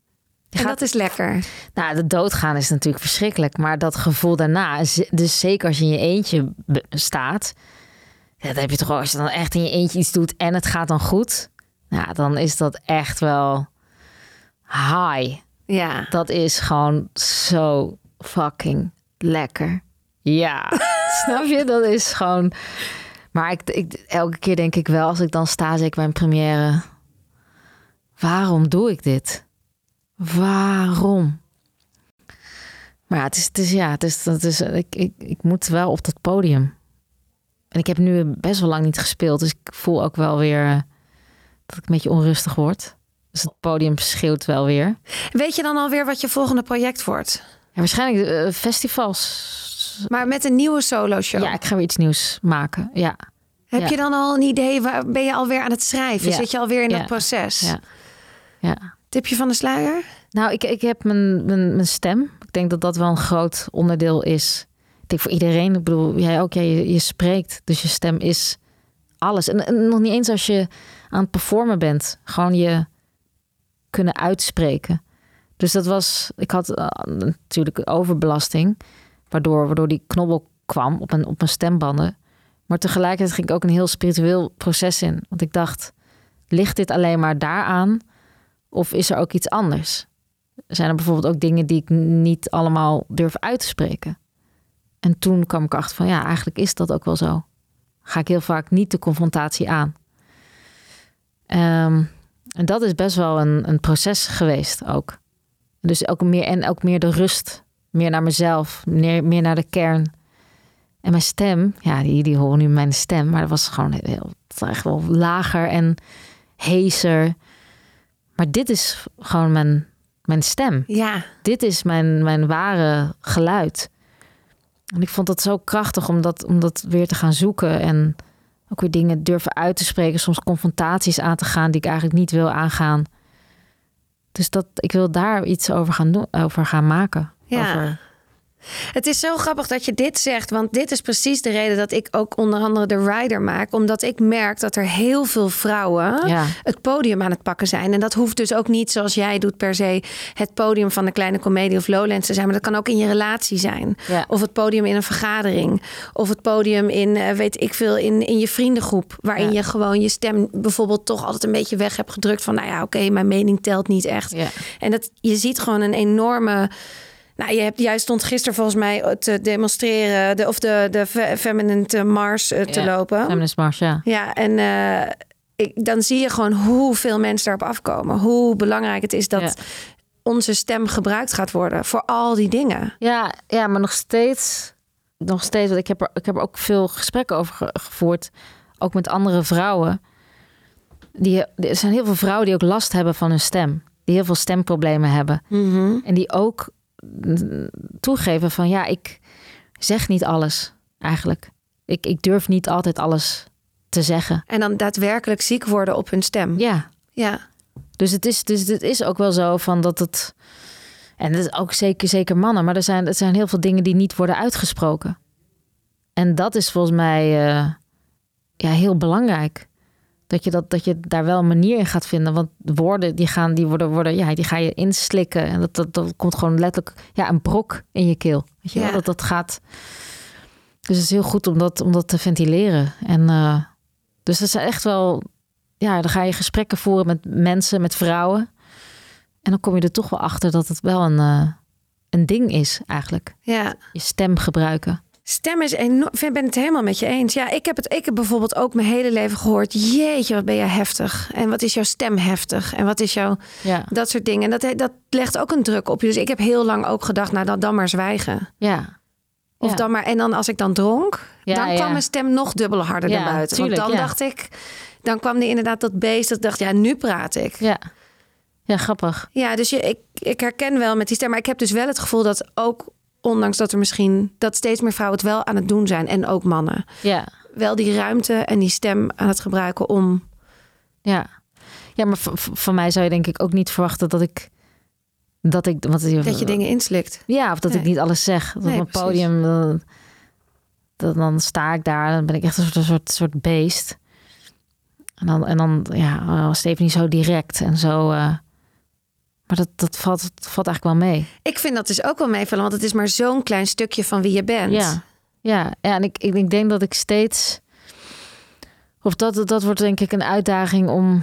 Je en gaat- dat is lekker. nou, de doodgaan is natuurlijk verschrikkelijk. Maar dat gevoel daarna, dus zeker als je in je eentje staat. Ja, dat heb je toch als je dan echt in je eentje iets doet en het gaat dan goed. Ja, dan is dat echt wel high. Ja. Dat is gewoon zo fucking lekker. Ja, snap je? Dat is gewoon... Maar ik, ik, elke keer denk ik wel, als ik dan sta, zeker bij een première... Waarom doe ik dit? Waarom? Maar ja, het is, het is ja, het is, dat is, ik, ik, ik moet wel op dat podium. En ik heb nu best wel lang niet gespeeld, dus ik voel ook wel weer eh, dat ik een beetje onrustig word. Dus het podium schreeuwt wel weer. Weet je dan alweer wat je volgende project wordt? Ja, waarschijnlijk eh, festivals. Maar met een nieuwe solo show. Ja, ik ga weer iets nieuws maken. Ja, Heb ja. je dan al een idee? Waar, ben je alweer aan het schrijven? Ja. Zit je alweer in dat proces? ja, ja. Tipje van de sluier? Nou, ik, ik heb mijn, mijn, stem. Ik denk dat dat wel een groot onderdeel is. Ik denk voor iedereen. Ik bedoel, jij ook. Ja, je, je spreekt. Dus je stem is alles. En, en nog niet eens als je aan het performen bent. Gewoon je kunnen uitspreken. Dus dat was... Ik had eh, natuurlijk overbelasting. Waardoor, waardoor die knobbel kwam op mijn, op mijn stembanden. Maar tegelijkertijd ging ik ook een heel spiritueel proces in. Want ik dacht, ligt dit alleen maar daaraan? Of is er ook iets anders? Zijn er bijvoorbeeld ook dingen die ik niet allemaal durf uit te spreken? En toen kwam ik achter van ja, eigenlijk is dat ook wel zo. Ga ik heel vaak niet de confrontatie aan. Ehm, en dat is best wel een, een proces geweest ook. Dus ook meer en ook meer de rust, meer naar mezelf, meer, meer naar de kern. En mijn stem, ja, die, die horen nu mijn stem, maar dat was gewoon heel, echt wel lager en heeser. Maar dit is gewoon mijn, mijn stem. Ja. Dit is mijn, mijn ware geluid. En ik vond dat zo krachtig om dat, om dat weer te gaan zoeken. En ook weer dingen durven uit te spreken. Soms confrontaties aan te gaan die ik eigenlijk niet wil aangaan. Dus dat, ik wil daar iets over gaan, doen, over gaan maken. Ja. Over, Het is zo grappig dat je dit zegt, want dit is precies de reden dat ik ook onder andere de rider maak. Omdat ik merk dat er heel veel vrouwen Ja. het podium aan het pakken zijn. En dat hoeft dus ook niet zoals jij doet per se het podium van de kleine comedie of Lowlands te zijn. Maar dat kan ook in je relatie zijn. Ja. Of het podium in een vergadering. Of het podium in, eh, weet ik veel, in, in je vriendengroep. Waarin Ja. je gewoon je stem bijvoorbeeld toch altijd een beetje weg hebt gedrukt. Van nou ja, oké, mijn mening telt niet echt. En dat, je ziet gewoon een enorme. Nou, je hebt juist stond gisteren volgens mij te demonstreren, de, of de, de fe- feminine mars eh, te Ja. lopen. Feminist Mars, ja. Ja, en eh, ik, dan zie je gewoon hoeveel mensen daarop afkomen. Hoe belangrijk het is dat Ja. onze stem gebruikt gaat worden voor al die dingen. Ja, ja, maar nog steeds, nog steeds, want ik heb er, ik heb er ook veel gesprekken over ge- gevoerd, ook met andere vrouwen. Die, er zijn heel veel vrouwen die ook last hebben van hun stem, die heel veel stemproblemen hebben. En die ook toegeven van ja, ik zeg niet alles eigenlijk. Ik, ik durf niet altijd alles te zeggen. En dan daadwerkelijk ziek worden op hun stem. Ja, Ja. dus het is, dus het is ook wel zo van dat het. En dat is ook zeker, zeker mannen, maar er zijn, er zijn heel veel dingen die niet worden uitgesproken. En dat is volgens mij eh, ja, heel belangrijk. Dat je, dat, dat je daar wel een manier in gaat vinden. Want woorden die gaan, die worden, worden, ja, die ga je inslikken. En dat, dat, dat komt gewoon letterlijk ja, een brok in je keel. Weet je wel? Dat, dat gaat. Dus het is heel goed om dat, om dat te ventileren. En eh, dus dat is echt wel. Ja, dan ga je gesprekken voeren met mensen, met vrouwen. En dan kom je er toch wel achter dat het wel een, eh, een ding is, eigenlijk. Ja. Je stem gebruiken. Stem is enorm. Ik ben het helemaal met je eens. Ja, ik heb het. Ik heb bijvoorbeeld ook mijn hele leven gehoord. Jeetje, wat ben je heftig. En wat is jouw stem heftig? En wat is jouw. Ja, Dat soort dingen. En dat, dat legt ook een druk op je. Dus ik heb heel lang ook gedacht, nou dan, dan maar zwijgen. ja. Of Ja. dan maar. En dan als ik dan dronk, Ja, dan kwam mijn stem nog dubbel harder naar buiten. tuurlijk, Want dan dacht ik. Dan kwam er inderdaad dat beest. Dat dacht, ja, nu praat ik. Ja. Ja, grappig. Ja, dus je, ik, ik herken wel met die stem. Maar ik heb dus wel het gevoel dat ook, ondanks dat er misschien dat steeds meer vrouwen het wel aan het doen zijn. En ook mannen. Ja, Wel die ruimte en die stem aan het gebruiken om. ja. Ja, maar van mij zou je denk ik ook niet verwachten dat ik... Dat ik... Wat, Dat je dingen inslikt. Ja, of dat ik niet alles zeg. Dat Nee, op een podium... Dan, dan, sta ik daar. Dan ben ik echt een soort, een soort, soort beest. En dan, en dan ja, even niet zo direct en zo... eh, maar dat, dat valt, valt eigenlijk wel mee. Ik vind dat dus ook wel meevallen, want het is maar zo'n klein stukje van wie je bent. Ja, ja, ja en ik, ik, ik denk dat ik steeds. Of dat, dat wordt denk ik een uitdaging om.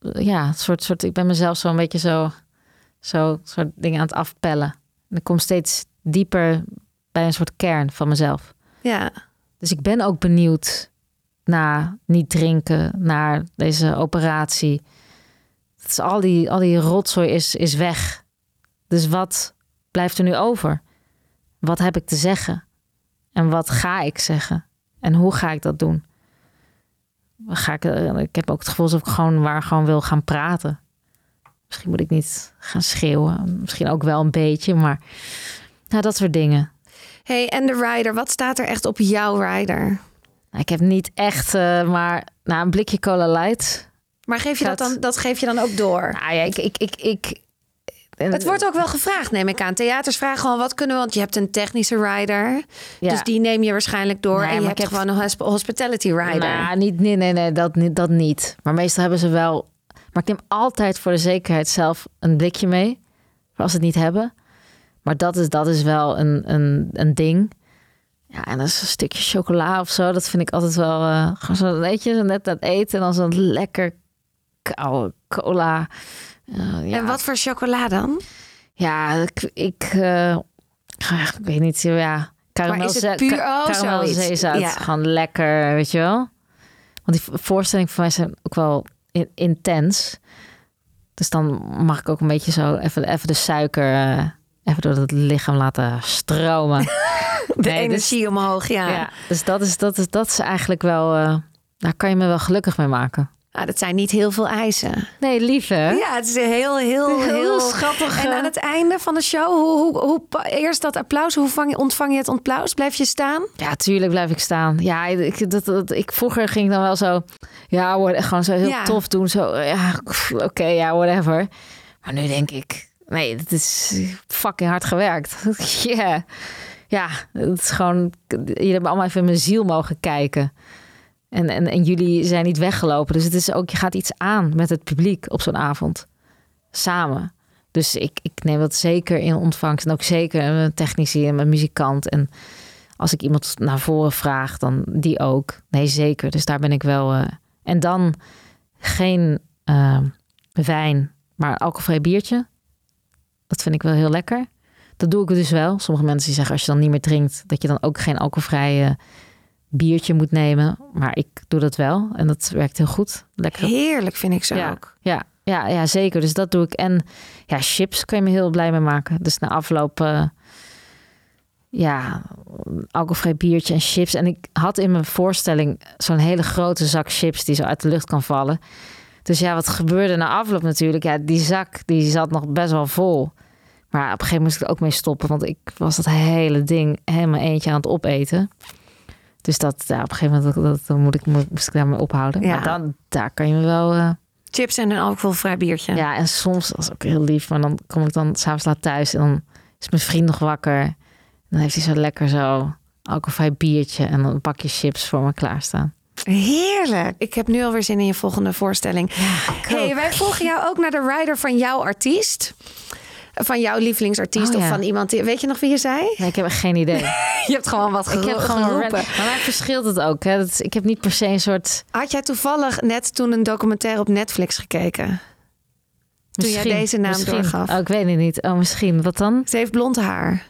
Ja, soort, soort, ik ben mezelf zo een beetje zo. Zo soort dingen aan het afpellen. En ik kom steeds dieper bij een soort kern van mezelf. ja. Dus ik ben ook benieuwd naar niet drinken, naar deze operatie. Is al, die, al die rotzooi is, is weg. Dus wat blijft er nu over? Wat heb ik te zeggen? En wat ga ik zeggen? En hoe ga ik dat doen? Ga ik, eh, ik heb ook het gevoel alsof ik gewoon waar gewoon wil gaan praten. Misschien moet ik niet gaan schreeuwen. Misschien ook wel een beetje, maar nou, dat soort dingen. Hey, en de rider, wat staat er echt op jouw rider? Nou, ik heb niet echt, eh, maar nou, een blikje cola light. Maar geef je dat, Dat- dan, dat geef je dan ook door? Nou ja, ik, ik, ik, ik Het wordt ook wel gevraagd, neem ik aan. Theaters vragen gewoon wat kunnen we, want je hebt een technische rider. Ja. Dus die neem je waarschijnlijk door. Nee, en je hebt heb- gewoon een hosp- hospitality rider. Nou, niet, nee, nee, nee, dat, niet- dat niet. Maar meestal hebben ze wel. Maar ik neem altijd voor de zekerheid zelf een blikje mee. Als ze het niet hebben. Maar dat is, dat is wel een, een, een ding. Ja, en dan is een stukje chocola of zo. Dat vind ik altijd wel. eh, gewoon zo, weet je, zo net het eten. En dan zo'n lekker koude cola. Eh, ja, En wat voor chocola dan? Ja, ik. ik eh, ik weet niet. Ja, Maar is het puur- oh. Ja. Gewoon lekker, weet je wel. Want die voorstellingen van mij zijn ook wel in- intens. Dus dan mag ik ook een beetje zo even, even de suiker eh, even door het lichaam laten stromen. De Nee, dus- energie omhoog, ja. ja, dus dat is, dat is, dat is eigenlijk wel... eh, daar kan je me wel gelukkig mee maken. Ah, dat zijn niet heel veel eisen. Nee, lief hè? Ja, het is heel, heel, Heel heel, schattig, En aan het einde van de show, hoe, hoe, hoe, eerst dat applaus, hoe vang je, ontvang je het applaus? Blijf je staan? Ja, tuurlijk blijf ik staan. Ja, ik, dat, dat, ik, vroeger ging ik dan wel zo... Ja, gewoon zo heel Ja. tof doen. Zo, ja, oké, ja, whatever. Maar nu denk ik... Nee, het is fucking hard gewerkt. yeah. Ja, het is gewoon... Jullie hebben allemaal even in mijn ziel mogen kijken. En, en, en jullie zijn niet weggelopen. Dus het is ook... Je gaat iets aan met het publiek op zo'n avond. Samen. Dus ik, ik neem dat zeker in ontvangst. En ook zeker mijn technici en mijn muzikant. En als ik iemand naar voren vraag, dan die ook. Nee, zeker. Dus daar ben ik wel. eh, En dan geen eh, wijn, maar alcoholvrij biertje. Dat vind ik wel heel lekker. Dat doe ik dus wel. Sommige mensen die zeggen als je dan niet meer drinkt, dat je dan ook geen alcoholvrij eh, biertje moet nemen. Maar ik doe dat wel en dat werkt heel goed. Lekker. Heerlijk vind ik zo Ja, ook. ja, ja, ja, zeker. Dus dat doe ik. En ja, chips kan je me heel blij mee maken. Dus na afloop, eh, ja, alcoholvrij biertje en chips. En ik had in mijn voorstelling zo'n hele grote zak chips die zo uit de lucht kan vallen. Dus ja, wat gebeurde na afloop natuurlijk? Ja, die zak die zat nog best wel vol. Maar op een gegeven moment moest ik er ook mee stoppen, want ik was dat hele ding helemaal eentje aan het opeten. Dus dat, ja, op een gegeven moment dat, dat, moet ik, moest ik daarmee ophouden. Ja. Maar dan, daar kan je me wel... eh, Chips en een alcoholvrij biertje. ja, en soms, dat is ook heel lief, maar dan kom ik dan s'avonds laat thuis en dan is mijn vriend nog wakker. Dan heeft hij zo lekker zo alcoholvrij biertje en dan een pakje chips voor me klaarstaan. Heerlijk. Ik heb nu alweer zin in je volgende voorstelling. hey, wij volgen jou ook naar de rider van jouw artiest. Van jouw lievelingsartiest Oh, of van iemand. Die, weet je nog wie je zei? Nee, ik heb echt geen idee. Je hebt gewoon wat ik heb gewoon geroepen. Maar mij verschilt het ook. Hè. Dat is- ik heb niet per se een soort... Had jij toevallig net toen een documentaire op Netflix gekeken? Toen jij Misschien- deze naam misschien. doorgaf. Oh, ik weet het niet. Oh, misschien. Wat dan? Ze heeft blond haar.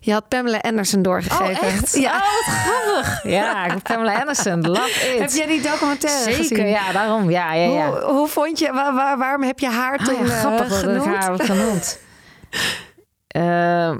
Je had Pamela Anderson doorgegeven. Oh, echt? Ja. Oh, wat grappig. Ja, Pamela Anderson. Love it. Heb jij die documentaire Zeker, gezien? ja, daarom. Ja, ja, ja. Hoe, hoe vond je, waar, waar- waarom heb je haar Ah, toen ja, eh, grappig dat ik genoemd? haar genoemd. Eh,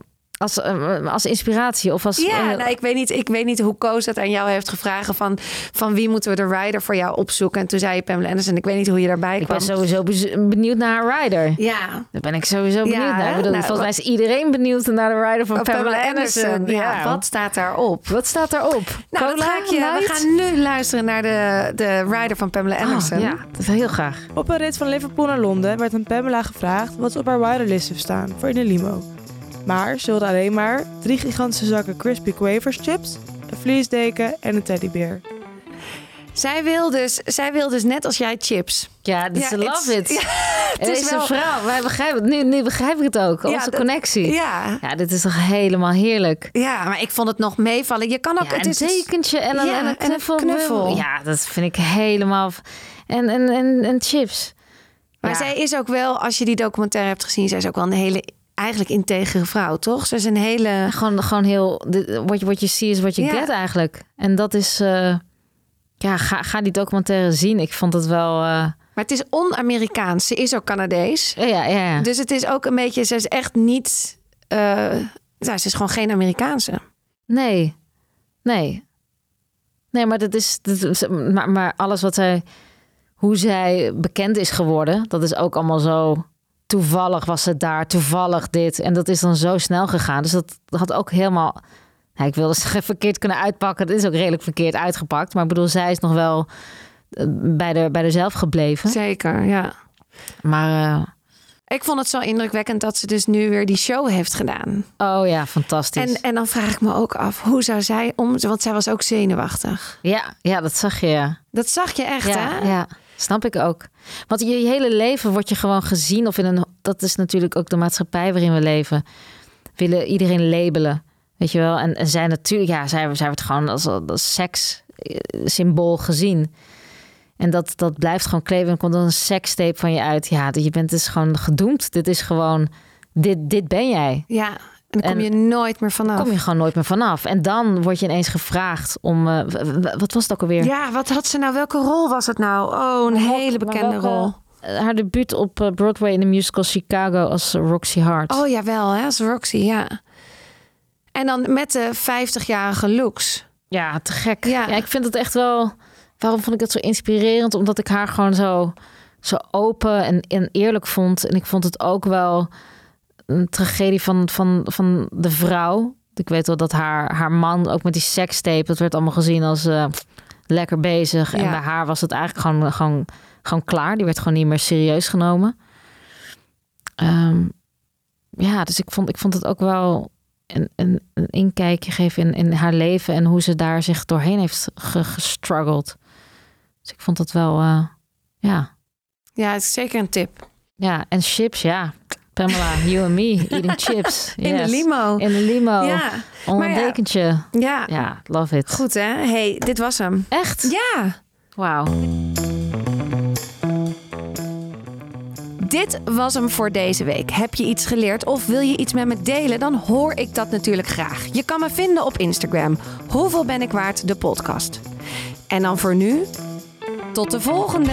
als, eh, als inspiratie of als... Ja, eh, nou, ik, weet niet, ik weet niet hoe Koos het aan jou heeft gevraagd van, van wie moeten we de rider voor jou opzoeken. En toen zei je Pamela Anderson. Ik weet niet hoe je daarbij ik kwam. ben sowieso benieuwd naar haar rider. Ja, Daar ben ik sowieso benieuwd Ja, naar. Ik bedoel, Nou, volgens mij is iedereen benieuwd naar de rider van Oh, Pamela, Anderson. Ja, wat staat daarop? Wat staat daarop? Nou, dat ga ik je, we gaan nu luisteren naar de, de rider van Pamela Anderson. Oh, ja, dat is heel graag. Op een rit van Liverpool naar Londen werd aan Pamela gevraagd wat ze op haar riderlist heeft staan voor in de limo. Maar ze wilde alleen maar drie gigantische zakken Crispy Quavers chips, een vliesdeken en een teddybeer. Zij, wil dus, zij wil dus net als jij chips. Ja, dit Ja, love het- it. ja, het is is wel- een vrouw. Wij begrijpen het. Nu, nu begrijp ik het ook. Onze dat- connectie. Ja. Ja, dit is toch helemaal heerlijk. ja, maar ik vond het nog meevallen. Je kan ook... Ja, het een is dus- tekentje en een, Ja, en een en een knuffel. knuffel. Ja, dat vind ik helemaal... En, en, en, en chips. Maar Ja. zij is ook wel, als je die documentaire hebt gezien... zij is ook wel een hele, eigenlijk integere vrouw, toch? Ze is een hele... Gewoon, gewoon heel... Wat je, wat je ziet is wat je get eigenlijk. En dat is... eh, ja, ga, ga die documentaire zien. Ik vond het wel... eh, Maar het is on-Amerikaans. Ze is ook Canadees. ja, ja, ja. Dus het is ook een beetje... Ze is echt niet... nou, ze is gewoon geen Amerikaanse. Nee. Nee. Nee, maar dat is. Dat is- maar, maar alles wat zij. Hoe zij bekend is geworden, dat is ook allemaal zo. Toevallig was het daar, toevallig dit. En dat is dan zo snel gegaan. Dus dat had ook helemaal. Nou, ik wilde zeggen verkeerd kunnen uitpakken. Dat is ook redelijk verkeerd uitgepakt. Maar ik bedoel, zij is nog wel eh, bij de, bij de zelf gebleven. Zeker, ja. Maar eh, Ik vond het zo indrukwekkend dat ze dus nu weer die show heeft gedaan. oh ja, fantastisch. En, en dan vraag ik me ook af, hoe zou zij om... Want zij was ook zenuwachtig. ja, ja, dat zag je. Dat zag je echt, ja, hè? Ja, snap ik ook. Want je, hele leven wordt je gewoon gezien. Of in een, dat is natuurlijk ook de maatschappij waarin we leven. Willen iedereen labelen. Weet je wel? En, en zij natuurlijk, ja, zij, zij wordt gewoon als, als sekssymbool gezien. En dat, dat blijft gewoon kleven. En komt dan een sekstape van je uit. Ja, je bent dus gewoon gedoemd. Dit is gewoon, dit, dit ben jij. Ja, en dan kom En- je nooit meer vanaf. Kom je gewoon nooit meer vanaf. En dan word je ineens gevraagd om, eh, wat was het ook alweer? Ja, wat had ze nou? Welke rol was het nou? Oh, een hele bekende welke- rol. Eh, Haar debuut op eh, Broadway in de musical Chicago als Roxy Hart. Oh jawel, hè, als Roxy, ja. En dan met de 50-jarige looks. Ja, te gek. Ja. Ja. ik vind het echt wel. Waarom vond ik het zo inspirerend? Omdat ik haar gewoon zo, zo open en, en eerlijk vond. En ik vond het ook wel een tragedie van, van, van de vrouw. Ik weet wel dat haar, haar man, ook met die sekstape, dat werd allemaal gezien als eh, lekker bezig. En bij haar was het eigenlijk gewoon, gewoon, gewoon klaar. Die werd gewoon niet meer serieus genomen. Ehm, ja, dus ik vond, ik vond het ook wel een, een, een inkijkje geven in, in haar leven en hoe ze daar zich doorheen heeft ge- gestruggeld. Dus ik vond het wel, eh, ja. Ja, het is zeker een tip. Ja, en chips, ja. Pamela, you and me, eating chips. In de Yes. limo. In de limo. Ja, Onder een ja. dekentje. ja. Ja, love it. Goed hè? hey, dit was hem. Echt? Ja. Wauw. Dit was hem voor deze week. Heb je iets geleerd of wil je iets met me delen? Dan hoor ik dat natuurlijk graag. Je kan me vinden op Instagram. Hoeveel ben ik waard? De podcast. En dan voor nu, tot de volgende.